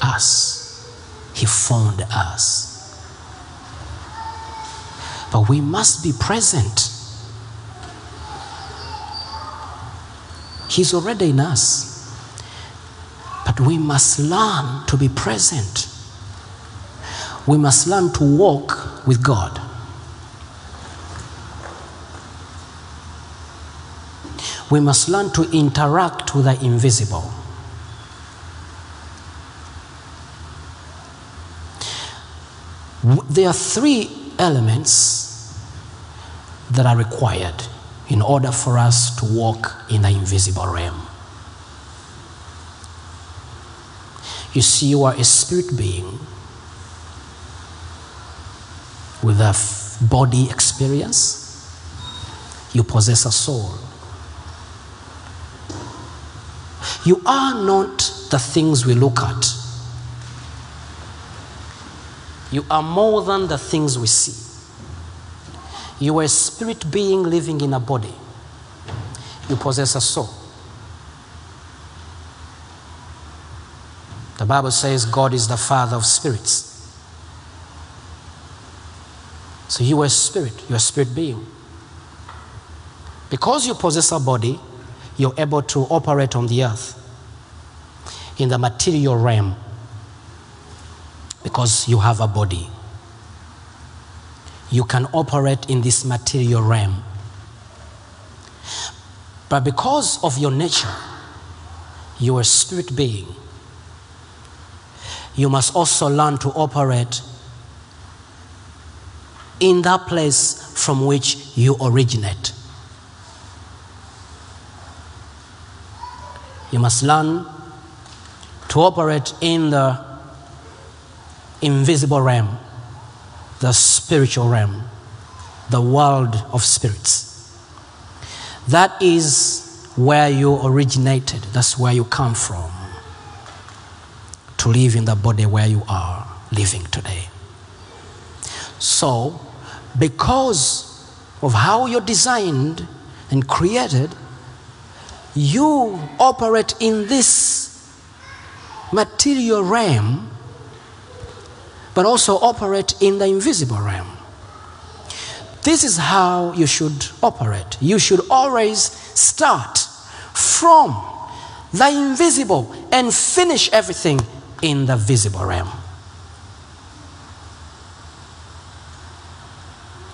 us. He found us. But we must be present. He's already in us. But we must learn to be present. We must learn to walk with God. We must learn to interact with the invisible. There are three elements that are required in order for us to walk in the invisible realm. You see, you are a spirit being with a body experience, you possess a soul. You are not the things we look at. You are more than the things we see. You are a spirit being living in a body. You possess a soul. The Bible says God is the Father of spirits. So you are a spirit, you're a spirit being. Because you possess a body, you're able to operate on the earth in the material realm because you have a body. You can operate in this material realm. But because of your nature, you are a spirit being. You must also learn to operate in that place from which you originate. You must learn to operate in the invisible realm, the spiritual realm, the world of spirits. That is where you originated, that's where you come from, to live in the body where you are living today. So, because of how you're designed and created, you operate in this material realm but also operate in the invisible realm. This is how you should operate. You should always start from the invisible and finish everything in the visible realm.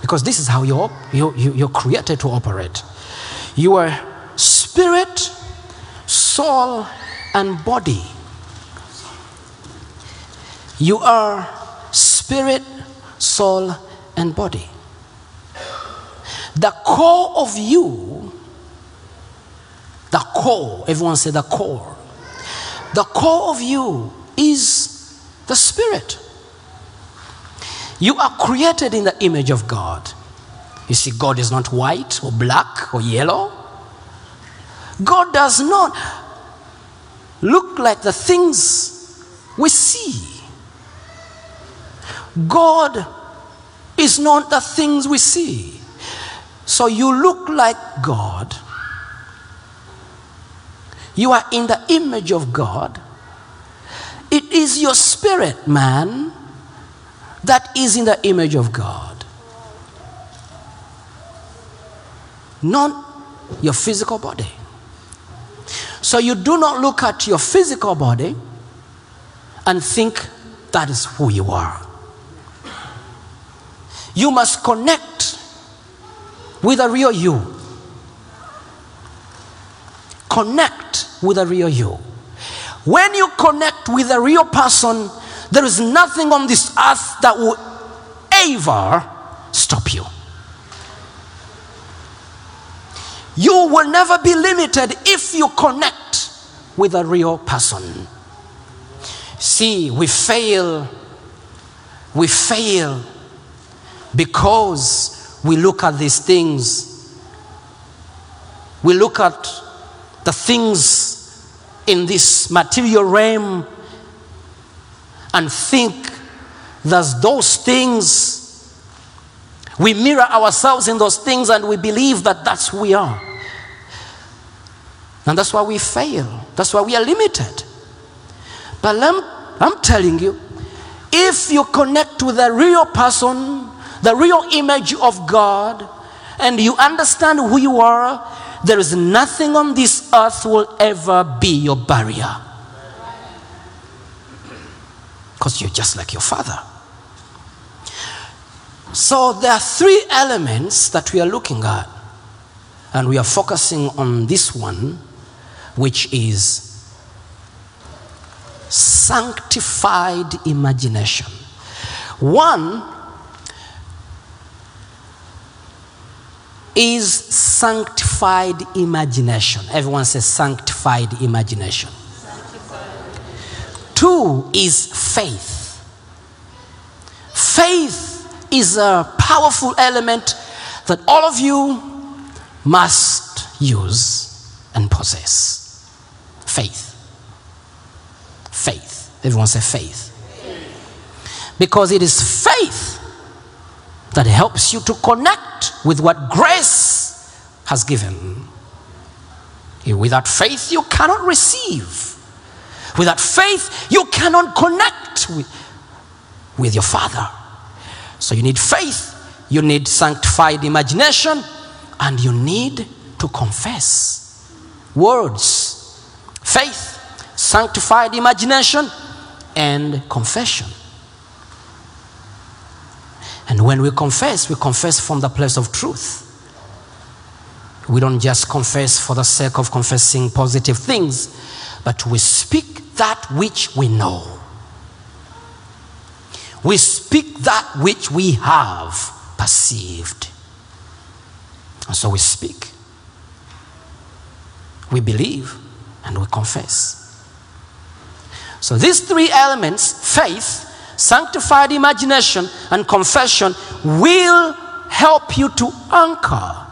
Because this is how you're, you, you, you're created to operate. You are spirit, soul, and body. You are spirit, soul, and body. The core of you, the core, everyone say the core. The core of you is the spirit. You are created in the image of God. You see, God is not white or black or yellow. God does not look like the things we see. God is not the things we see. So you look like God. You are in the image of God. It is your spirit, man, that is in the image of God. Not your physical body. So you do not look at your physical body and think that is who you are. You must connect with a real you. Connect with a real you. When you connect with a real person, there is nothing on this earth that will ever stop you. You will never be limited if you connect with a real person. See, we fail. We fail because we look at these things. We look at the things in this material realm and think that those things, we mirror ourselves in those things and we believe that that's who we are. And that's why we fail. That's why we are limited. But I'm, I'm telling you, if you connect with a real person, the real image of God, and you understand who you are, there is nothing on this earth will ever be your barrier. Because you're just like your father. So there are three elements that we are looking at, and we are focusing on this one, which is sanctified imagination. One is sanctified imagination. Everyone says sanctified imagination. Two is faith. Faith is a powerful element that all of you must use and possess. Faith. Faith. Everyone say faith. Because it is faith that helps you to connect with what grace has given. Without faith, you cannot receive. Without faith, you cannot connect with, with your Father. So you need faith, you need sanctified imagination, and you need to confess words. Faith, sanctified imagination, and confession. And when we confess, we confess from the place of truth. We don't just confess for the sake of confessing positive things, but we speak that which we know. We speak that which we have perceived. And so we speak. We believe and we confess. So these three elements faith, sanctified imagination, and confession will help you to anchor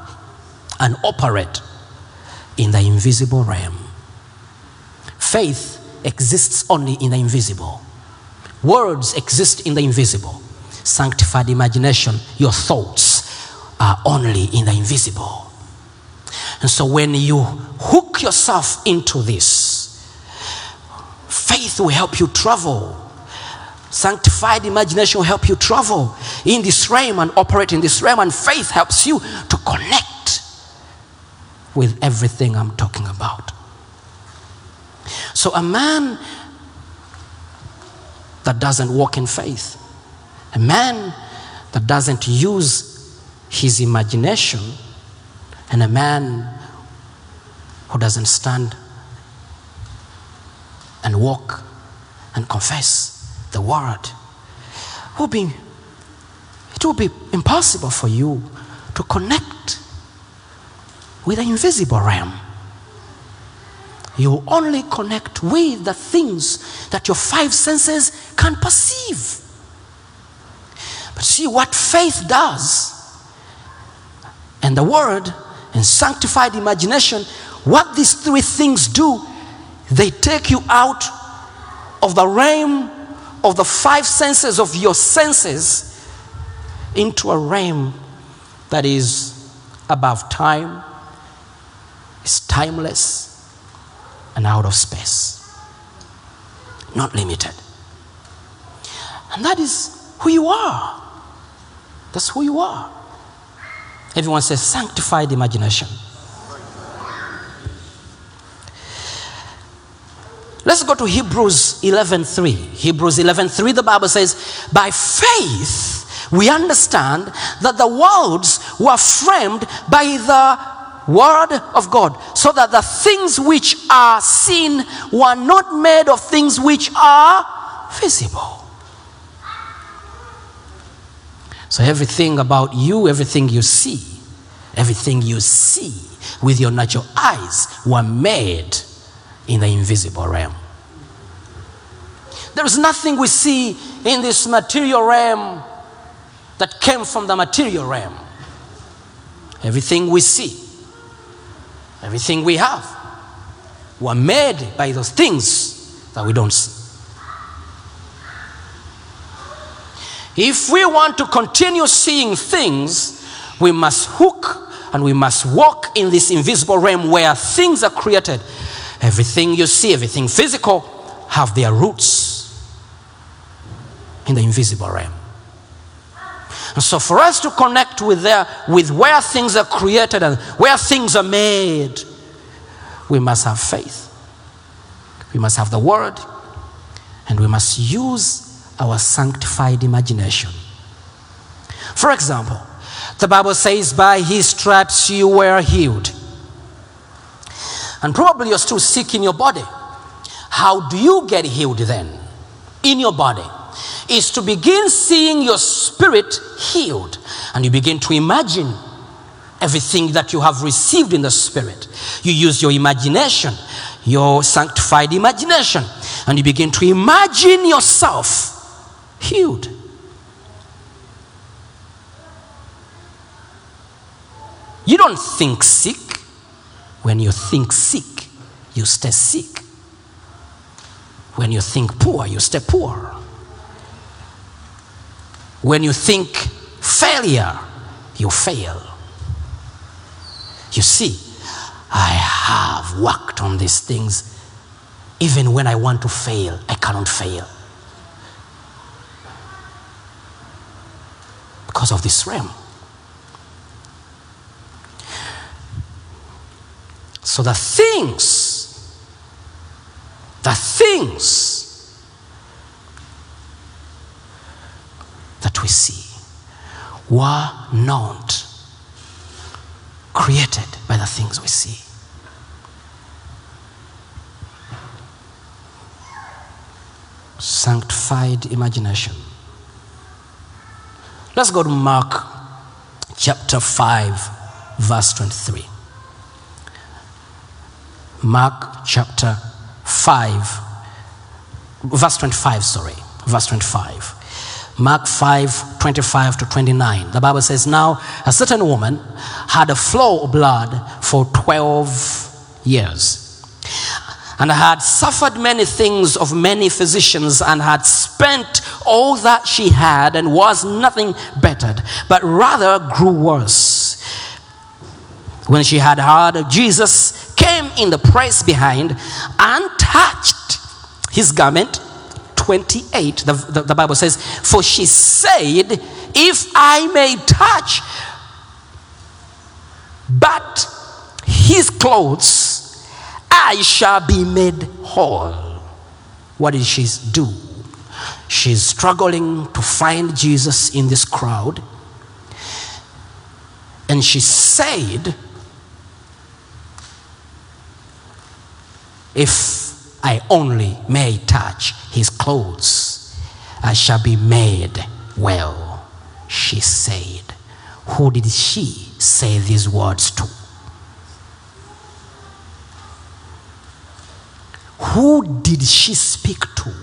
and operate in the invisible realm. Faith exists only in the invisible. Words exist in the invisible. Sanctified imagination, your thoughts are only in the invisible. And so when you hook yourself into this, faith will help you travel. Sanctified imagination will help you travel in this realm and operate in this realm, and faith helps you to connect with everything I'm talking about. So, a man that doesn't walk in faith, a man that doesn't use his imagination, and a man who doesn't stand and walk and confess the word will be it will be impossible for you to connect with the invisible realm. You only connect with the things that your five senses can perceive. But see what faith does. And the word and sanctified imagination what these three things do they take you out of the realm of the five senses of your senses into a realm that is above time, is timeless, and out of space. Not limited. And that is who you are. That's who you are. Everyone says sanctified imagination. Let's go to Hebrews 11:3. Hebrews 11:3 the Bible says, "By faith we understand that the worlds were framed by the word of God, so that the things which are seen were not made of things which are visible." So everything about you, everything you see, everything you see with your natural eyes were made in the invisible realm. There is nothing we see in this material realm that came from the material realm. Everything we see, everything we have, were made by those things that we don't see. If we want to continue seeing things, we must hook and we must walk in this invisible realm where things are created. Everything you see, everything physical, have their roots in the invisible realm. And so, for us to connect with, there, with where things are created and where things are made, we must have faith. We must have the word, and we must use our sanctified imagination. For example, the Bible says, By his stripes you were healed. And probably you're still sick in your body. How do you get healed then? In your body. Is to begin seeing your spirit healed. And you begin to imagine everything that you have received in the spirit. You use your imagination, your sanctified imagination, and you begin to imagine yourself healed. You don't think sick. When you think sick, you stay sick. When you think poor, you stay poor. When you think failure, you fail. You see, I have worked on these things. Even when I want to fail, I cannot fail. Because of this realm. So the things, the things that we see were not created by the things we see. Sanctified imagination. Let's go to Mark chapter 5, verse 23. Mark chapter 5, verse 25, sorry, verse 25. Mark 5, 25 to 29. The Bible says, Now a certain woman had a flow of blood for 12 years and had suffered many things of many physicians and had spent all that she had and was nothing bettered, but rather grew worse. When she had heard of Jesus, came in the press behind and touched his garment. 28, the, the, the Bible says, For she said, If I may touch but his clothes, I shall be made whole. What did she do? She's struggling to find Jesus in this crowd. And she said, If I only may touch his clothes, I shall be made well. She said, Who did she say these words to? Who did she speak to?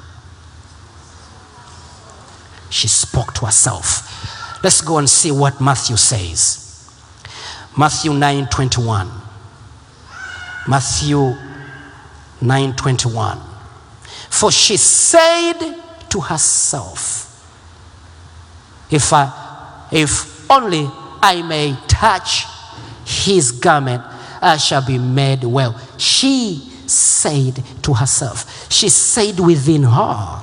She spoke to herself. Let's go and see what Matthew says. Matthew 9 21. Matthew 9:21 For she said to herself if I if only I may touch his garment I shall be made well. She said to herself she said within her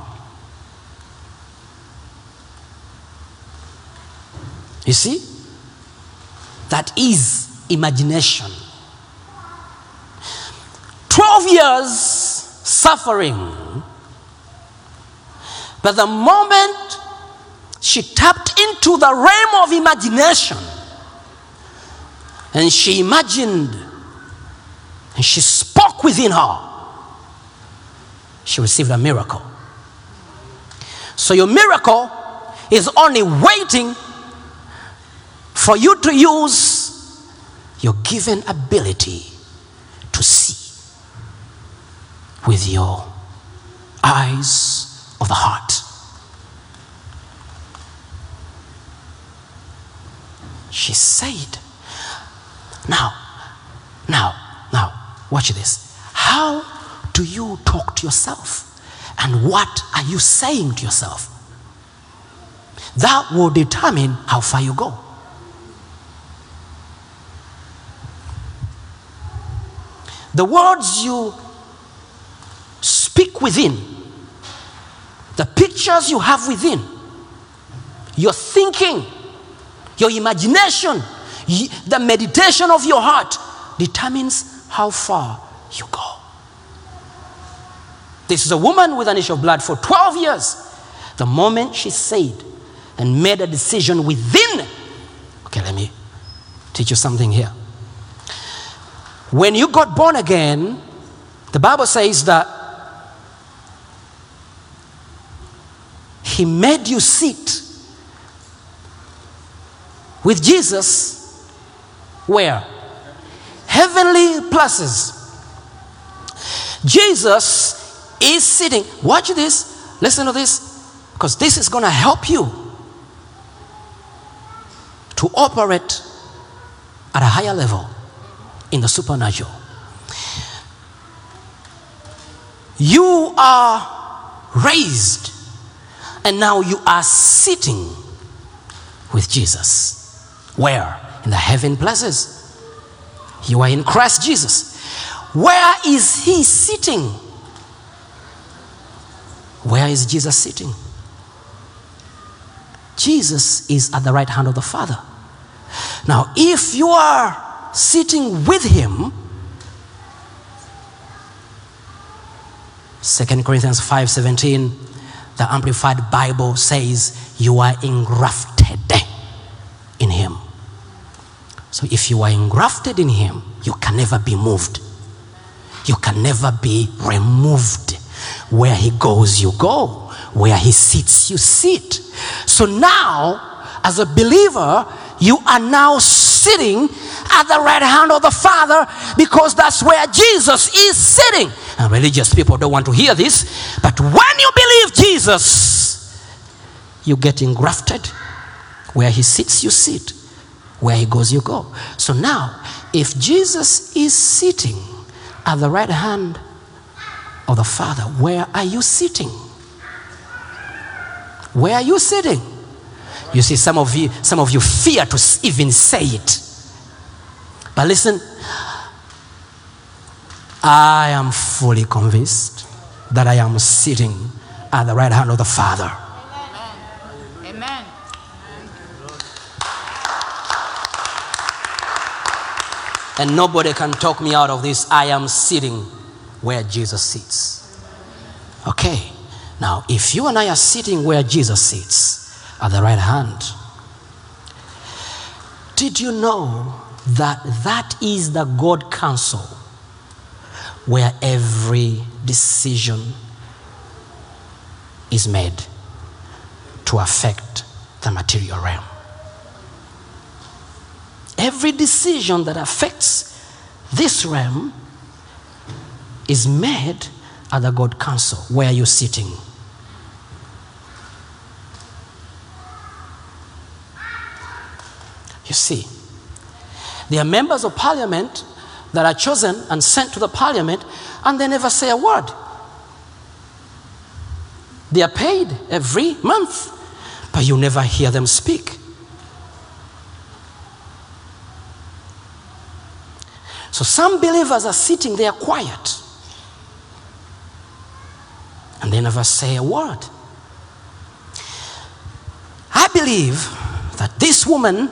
you see that is imagination 12 years suffering. But the moment she tapped into the realm of imagination and she imagined and she spoke within her, she received a miracle. So your miracle is only waiting for you to use your given ability to see with your eyes of the heart. She said, Now, now, now, watch this. How do you talk to yourself? And what are you saying to yourself? That will determine how far you go. The words you speak within, the pictures you have within, your thinking, your imagination, the meditation of your heart determines how far you go. This is a woman with an issue of blood for 12 years. The moment she said and made a decision within, okay, let me teach you something here. When you got born again, the Bible says that He made you sit with Jesus where? Heavenly places. Jesus is sitting. Watch this. Listen to this. Because this is going to help you to operate at a higher level in the supernatural. You are raised, and now you are sitting with Jesus. Where? In the heaven places. You are in Christ Jesus. Where is he sitting? Where is Jesus sitting? Jesus is at the right hand of the Father. Now, if you are sitting with him, 2 Corinthians 5:17, the Amplified Bible says you are engrafted in him. So if you are engrafted in him, you can never be moved. You can never be removed. Where he goes, you go. Where he sits, you sit. So now, as a believer, you are now sitting at the right hand of the Father because that's where Jesus is sitting. And religious people don't want to hear this, but when you believe Jesus, you get engrafted. Where he sits, you sit. Where he goes, you go. So now, if Jesus is sitting at the right hand of the Father, where are you sitting? Where are you sitting? You see, some of you, some of you fear to even say it. But listen, I am fully convinced that I am sitting at the right hand of the Father. Amen. And nobody can talk me out of this. I am sitting where Jesus sits. Okay. Now, if you and I are sitting where Jesus sits at the right hand, did you know that that is the God council where every decision is made to affect the material realm? Every decision that affects this realm is made at the God council. Where are you sitting? You see, there are members of parliament that are chosen and sent to the parliament and they never say a word. They are paid every month, but you never hear them speak. So some believers are sitting there quiet and they never say a word. I believe that this woman,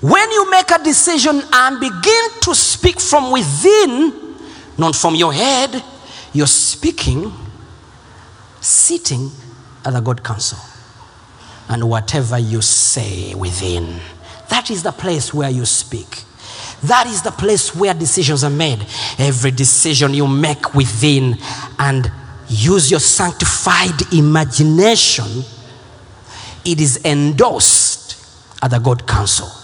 when you make a decision and begin to speak from within, not from your head, you're speaking, sitting at the God council. And whatever you say within, that is the place where you speak. That is the place where decisions are made. Every decision you make within and use your sanctified imagination, it is endorsed at the God council.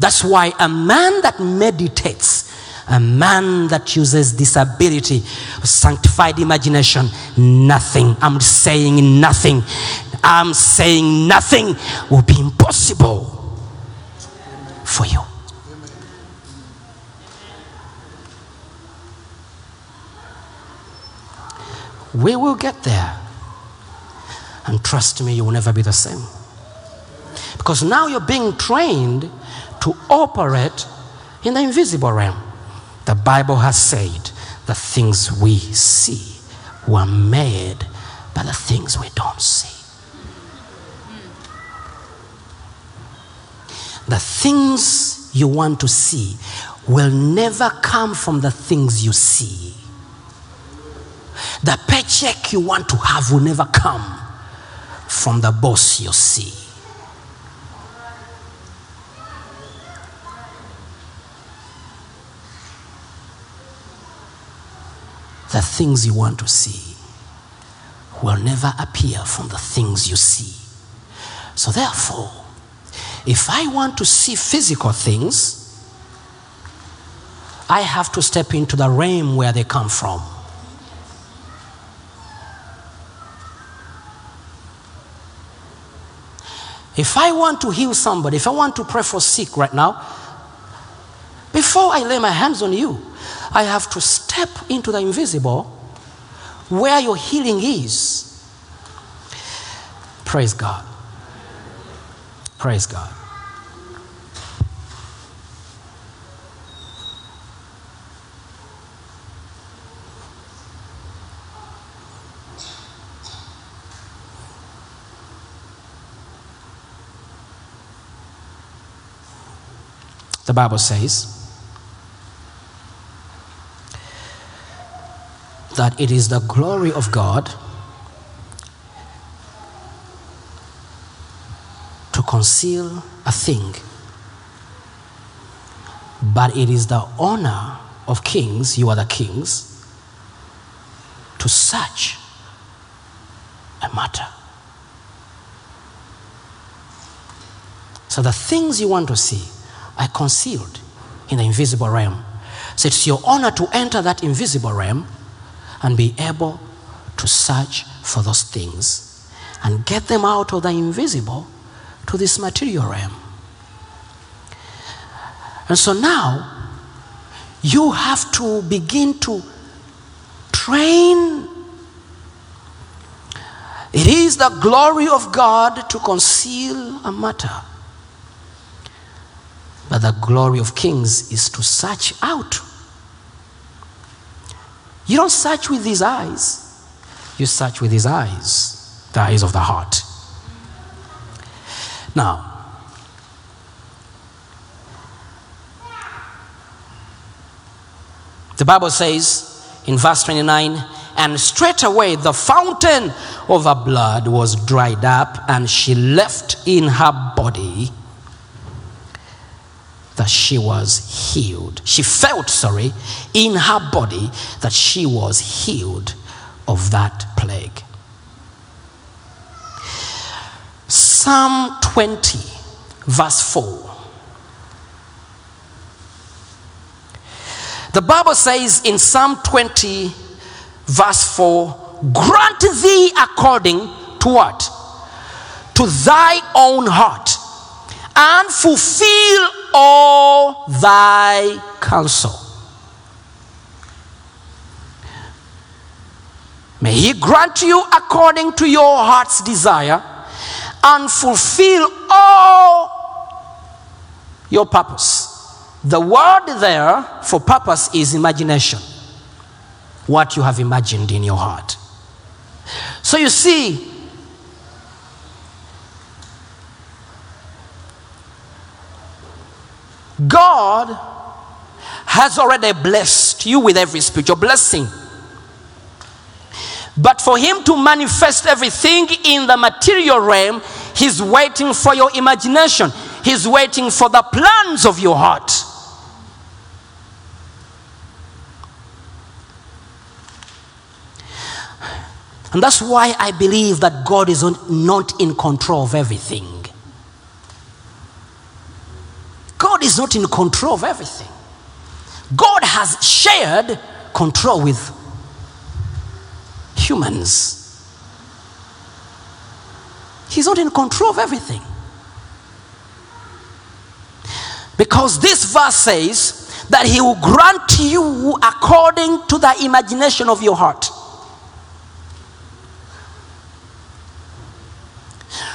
That's why a man that meditates A man that uses disability, sanctified imagination, nothing. I'm saying nothing. I'm saying nothing will be impossible for you. We will get there. And trust me, you will never be the same. Because now you're being trained to operate in the invisible realm. The Bible has said the things we see were made by the things we don't see. The things you want to see will never come from the things you see. The paycheck you want to have will never come from the boss you see. The things you want to see will never appear from the things you see. So, therefore, if I want to see physical things, I have to step into the realm where they come from. If I want to heal somebody, if I want to pray for sick right now, before I lay my hands on you, I have to step into the invisible where your healing is. Praise God. Praise God. The Bible says that it is the glory of God to conceal a thing, but it is the honor of kings, you are the kings, to search a matter. So the things you want to see are concealed in the invisible realm. So it's your honor to enter that invisible realm and be able to search for those things and get them out of the invisible to this material realm. And so now you have to begin to train. It is the glory of God to conceal a matter. But the glory of kings is to search out. You don't search with these eyes, you search with his eyes, the eyes of the heart. Now, the Bible says in verse 29 and straightway the fountain of her blood was dried up, and she left in her body that she was healed. She felt, sorry, in her body that she was healed of that plague. Psalm 20, verse 4. The Bible says in Psalm 20, verse 4 Grant thee according to what? To thy own heart, and fulfill all thy counsel. May he grant you according to your heart's desire and fulfill all your purpose. The word there for purpose is imagination. What you have imagined in your heart. So you see, God has already blessed you with every spiritual blessing. But for Him to manifest everything in the material realm, He's waiting for your imagination, He's waiting for the plans of your heart. And that's why I believe that God is not in control of everything. God is not in control of everything. God has shared control with humans. He's not in control of everything. Because this verse says that He will grant you according to the imagination of your heart.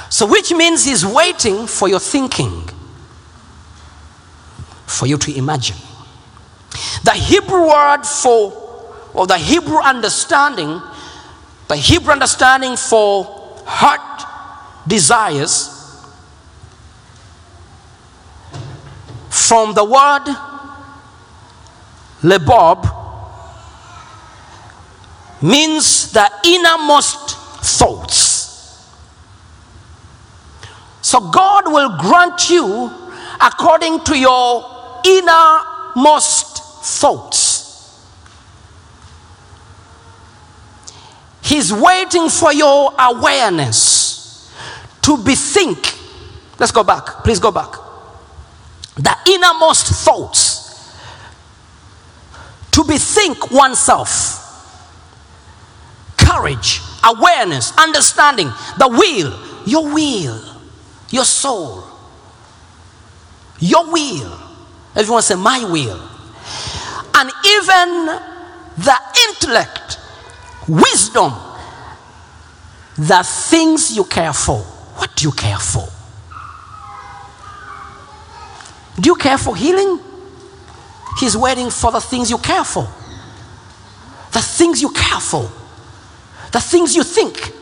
So, which means He's waiting for your thinking, for you to imagine. The Hebrew word for, or the Hebrew understanding, the Hebrew understanding for heart desires from the word lebab means the innermost thoughts. So God will grant you according to your innermost thoughts. He's waiting for your awareness to bethink. Let's go back. Please go back. The innermost thoughts. To bethink oneself. Courage, awareness, understanding, the will, your will, your soul, your will. Everyone say, My will. And even the intellect, wisdom, the things you care for. What do you care for? Do you care for healing? He's waiting for the things you care for. The things you care for. The things you think.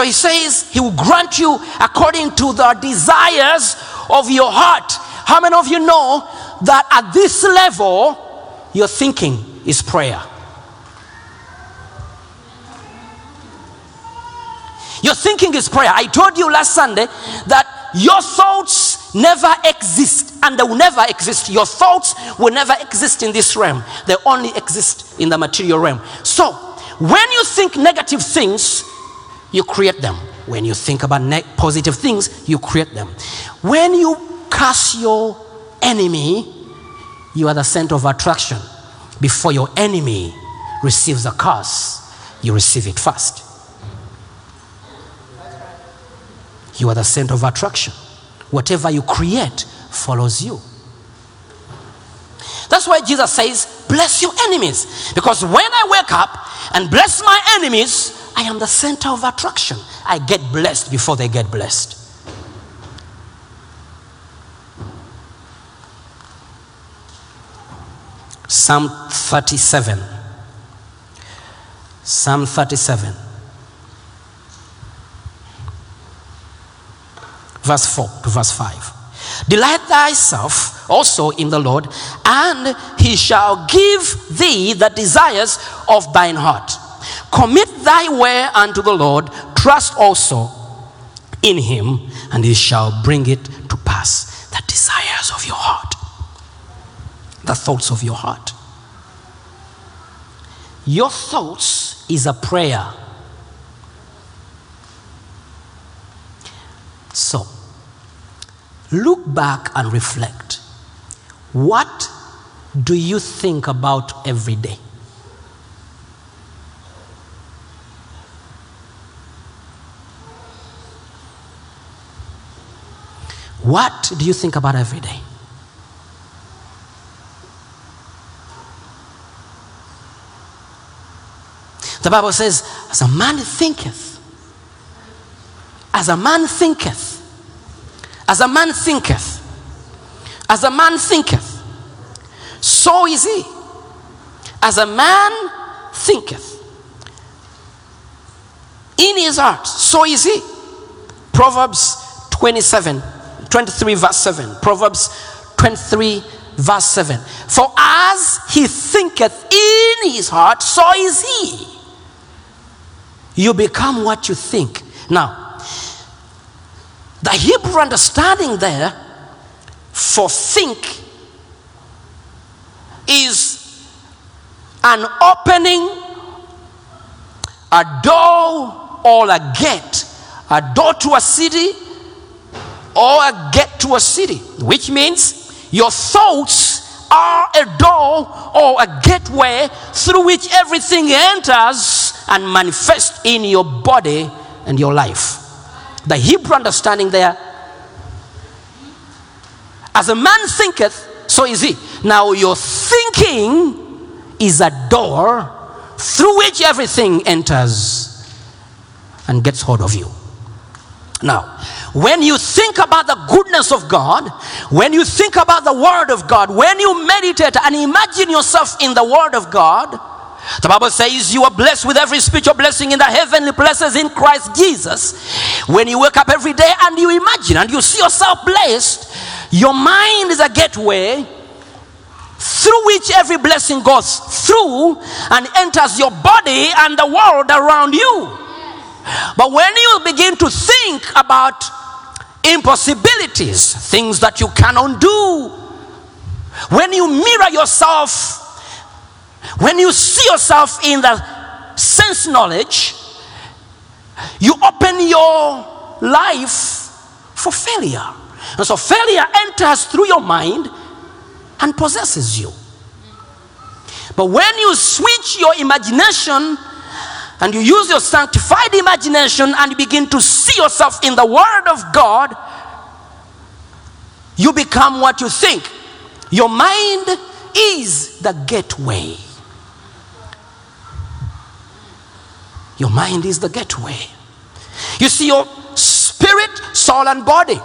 So he says he will grant you according to the desires of your heart. How many of you know that at this level, your thinking is prayer? Your thinking is prayer. I told you last Sunday that your thoughts never exist and they will never exist. Your thoughts will never exist in this realm, they only exist in the material realm. So, when you think negative things, you create them. When you think about positive things, you create them. When you curse your enemy, you are the center of attraction. Before your enemy receives a curse, you receive it first. You are the center of attraction. Whatever you create follows you. That's why Jesus says, Bless your enemies. Because when I wake up and bless my enemies, I am the center of attraction. I get blessed before they get blessed. Psalm 37. Psalm 37. Verse 4 to verse 5. Delight thyself also in the Lord, and he shall give thee the desires of thine heart. Commit thy way unto the Lord, trust also in him, and he shall bring it to pass. The desires of your heart, the thoughts of your heart. Your thoughts is a prayer. So, look back and reflect. What do you think about every day? What do you think about every day? The Bible says, as a man thinketh, as a man thinketh, as a man thinketh, as a man thinketh, so is he. As a man thinketh in his heart, so is he. Proverbs 27, 23, verse 7. Proverbs 23, verse 7. For as he thinketh in his heart, so is he. You become what you think. Now, the Hebrew understanding there for think is an opening, a door or a gate, a door to a city, or get to a city, which means your thoughts are a door or a gateway through which everything enters and manifests in your body and your life. The Hebrew understanding there as a man thinketh, so is he. Now, your thinking is a door through which everything enters and gets hold of you. Now, when you think about the goodness of God, when you think about the Word of God, when you meditate and imagine yourself in the Word of God, the Bible says you are blessed with every spiritual blessing in the heavenly places in Christ Jesus. When you wake up every day and you imagine and you see yourself blessed, your mind is a gateway through which every blessing goes through and enters your body and the world around you. But when you begin to think about impossibilities, things that you cannot do, when you mirror yourself, when you see yourself in the sense knowledge, you open your life for failure. And so failure enters through your mind and possesses you. But when you switch your imagination and you use your sanctified imagination and you begin to see yourself in the Word of God, you become what you think. Your mind is the gateway. Your mind is the gateway. You see, your spirit, soul, and body.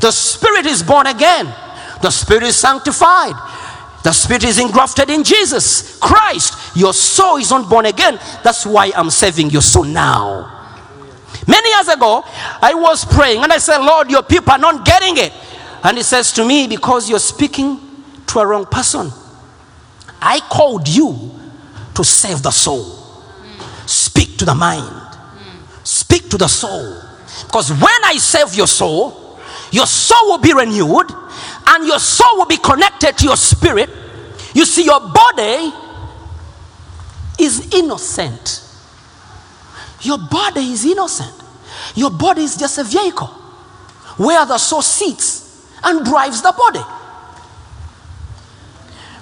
The spirit is born again, the spirit is sanctified. The spirit is engrafted in Jesus Christ. Your soul is not born again. That's why I'm saving your soul now. Many years ago, I was praying and I said, Lord, your people are not getting it. And he says to me, Because you're speaking to a wrong person. I called you to save the soul. Speak to the mind, speak to the soul. Because when I save your soul, your soul will be renewed and your soul will be connected to your spirit. You see, your body is innocent. Your body is innocent. Your body is just a vehicle where the soul sits and drives the body.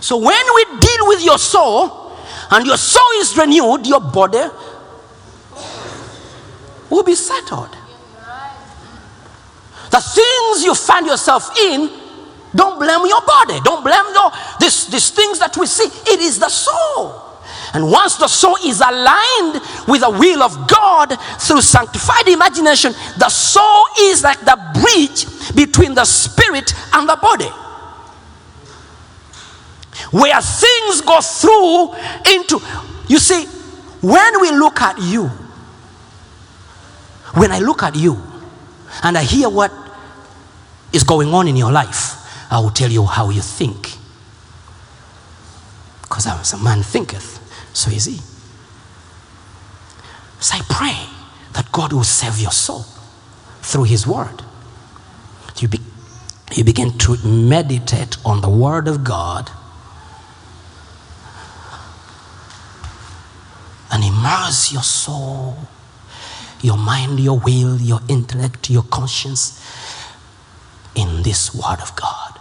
So when we deal with your soul and your soul is renewed, your body will be settled. The things you find yourself in, don't blame your body. Don't blame your, this, these things that we see. It is the soul. And once the soul is aligned with the will of God through sanctified imagination, the soul is like the bridge between the spirit and the body. Where things go through into, you see, when we look at you, when I look at you and I hear what is going on in your life, I will tell you how you think. Because as a man thinketh, so is he. So I pray that God will save your soul through his word. You, be, you begin to meditate on the word of God and immerse your soul, your mind, your will, your intellect, your conscience in this word of God.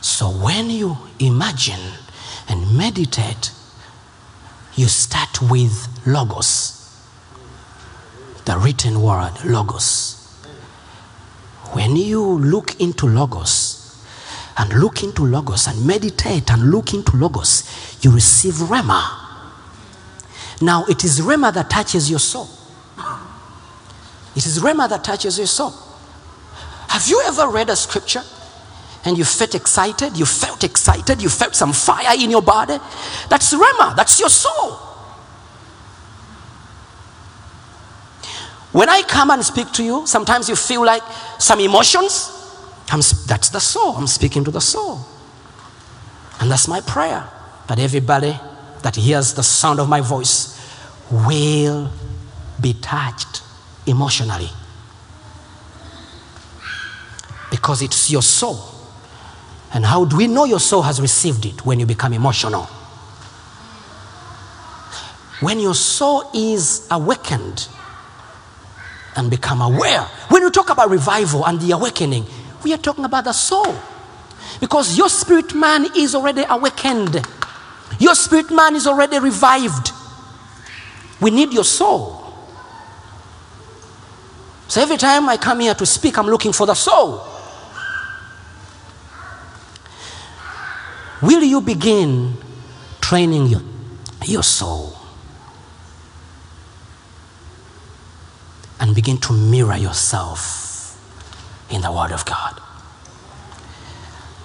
So when you imagine and meditate, you start with logos, the written word, logos. When you look into logos, and look into logos and meditate and look into logos, you receive rhema. Now, it is rhema that touches your soul. It is rhema that touches your soul. Have you ever read a scripture and you felt excited? You felt excited? You felt some fire in your body? That's rhema, that's your soul. When I come and speak to you, sometimes you feel like some emotions. I'm, that's the soul. I'm speaking to the soul. And that's my prayer that everybody that hears the sound of my voice will be touched emotionally. Because it's your soul. And how do we know your soul has received it when you become emotional? When your soul is awakened and become aware. When we talk about revival and the awakening, we are talking about the soul. Because your spirit man is already awakened, your spirit man is already revived. We need your soul. So every time I come here to speak, I'm looking for the soul. Will you begin training your, your soul and begin to mirror yourself in the Word of God?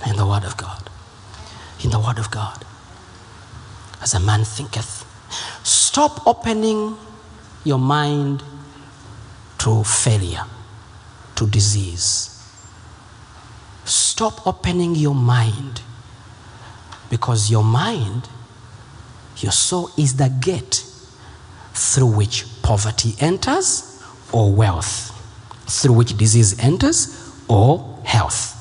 In the Word of God. In the Word of God. As a man thinketh. Stop opening your mind to failure, to disease. Stop opening your mind because your mind, your soul is the gate through which poverty enters or wealth, through which disease enters or health.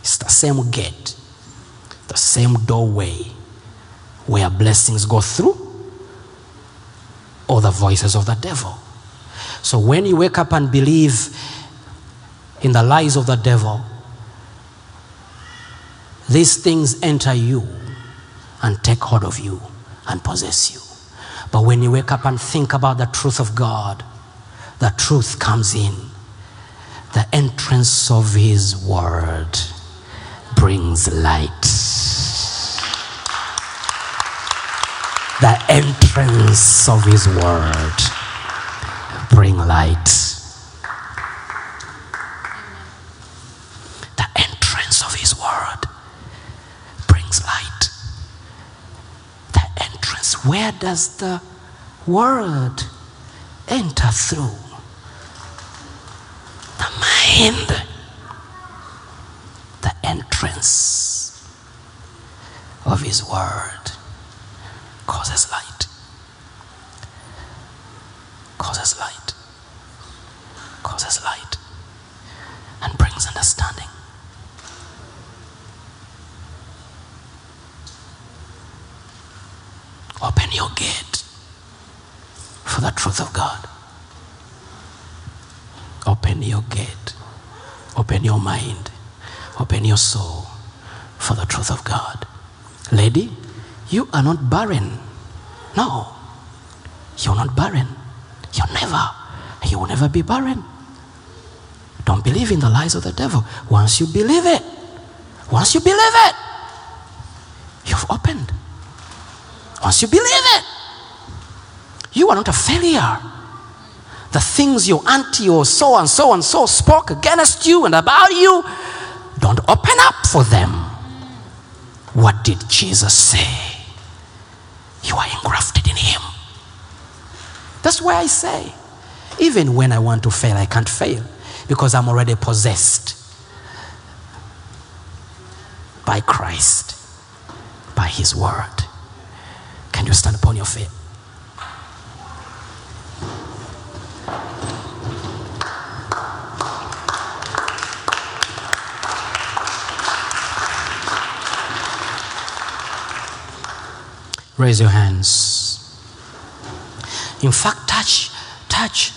It's the same gate, the same doorway where blessings go through or the voices of the devil. So when you wake up and believe in the lies of the devil, these things enter you and take hold of you and possess you. But when you wake up and think about the truth of God, the truth comes in. The entrance of His Word brings light. The entrance of His Word brings light. The entrance of His Word brings light. The entrance. Where does the Word enter through? The mind. The entrance of His Word causes light. Causes light. Causes light. And brings understanding. Open your gate for the truth of God. Open your gate. Open your mind. Open your soul for the truth of God. Lady, you are not barren. No. You're not barren. You're never. You will never be barren. Don't believe in the lies of the devil. Once you believe it, once you believe it, you've opened. Once you believe it, you are not a failure. The things your auntie or so and so and so spoke against you and about you, don't open up for them. What did Jesus say? You are engrafted in Him. That's why I say, even when I want to fail, I can't fail because I'm already possessed by Christ, by His Word. Can you stand upon your feet? Raise your hands. In fact, touch, touch,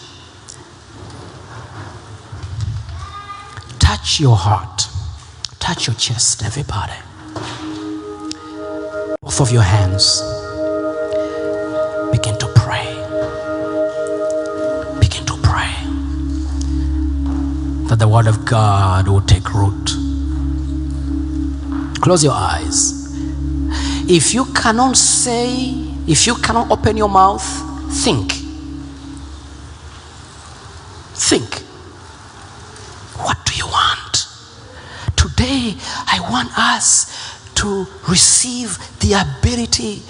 touch your heart, touch your chest, everybody. Both of your hands. Begin to pray. Begin to pray that the Word of God will take root. Close your eyes. If you cannot say, if you cannot open your mouth, think. Think. What do you want? Today, I want us to receive the ability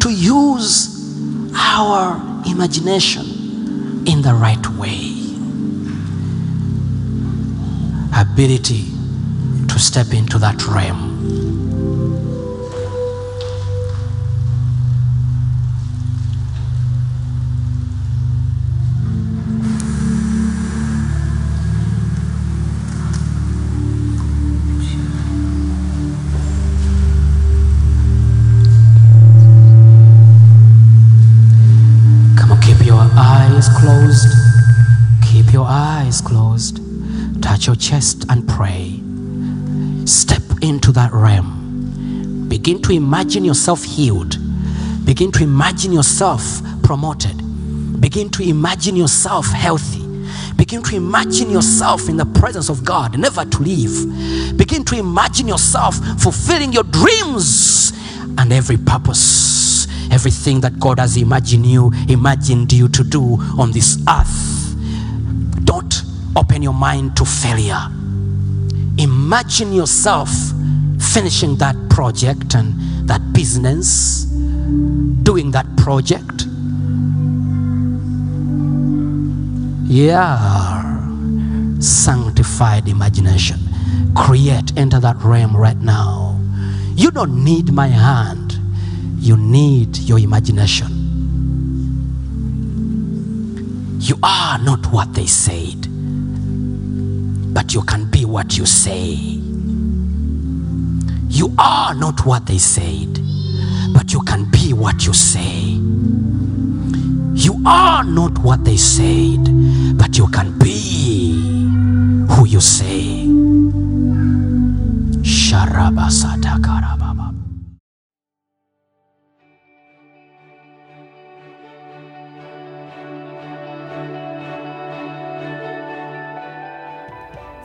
to use our imagination in the right way. Ability to step into that realm. Touch your chest and pray. Step into that realm. Begin to imagine yourself healed. Begin to imagine yourself promoted. Begin to imagine yourself healthy. Begin to imagine yourself in the presence of God, never to leave. Begin to imagine yourself fulfilling your dreams and every purpose, everything that God has imagined you, imagined you to do on this earth. Open your mind to failure. Imagine yourself finishing that project and that business, doing that project. Yeah. Sanctified imagination. Create, enter that realm right now. You don't need my hand, you need your imagination. You are not what they said, but you can be what you say. You are not what they said, but you can be what you say. You are not what they said, but you can be who you say. Sharabasatakarababa.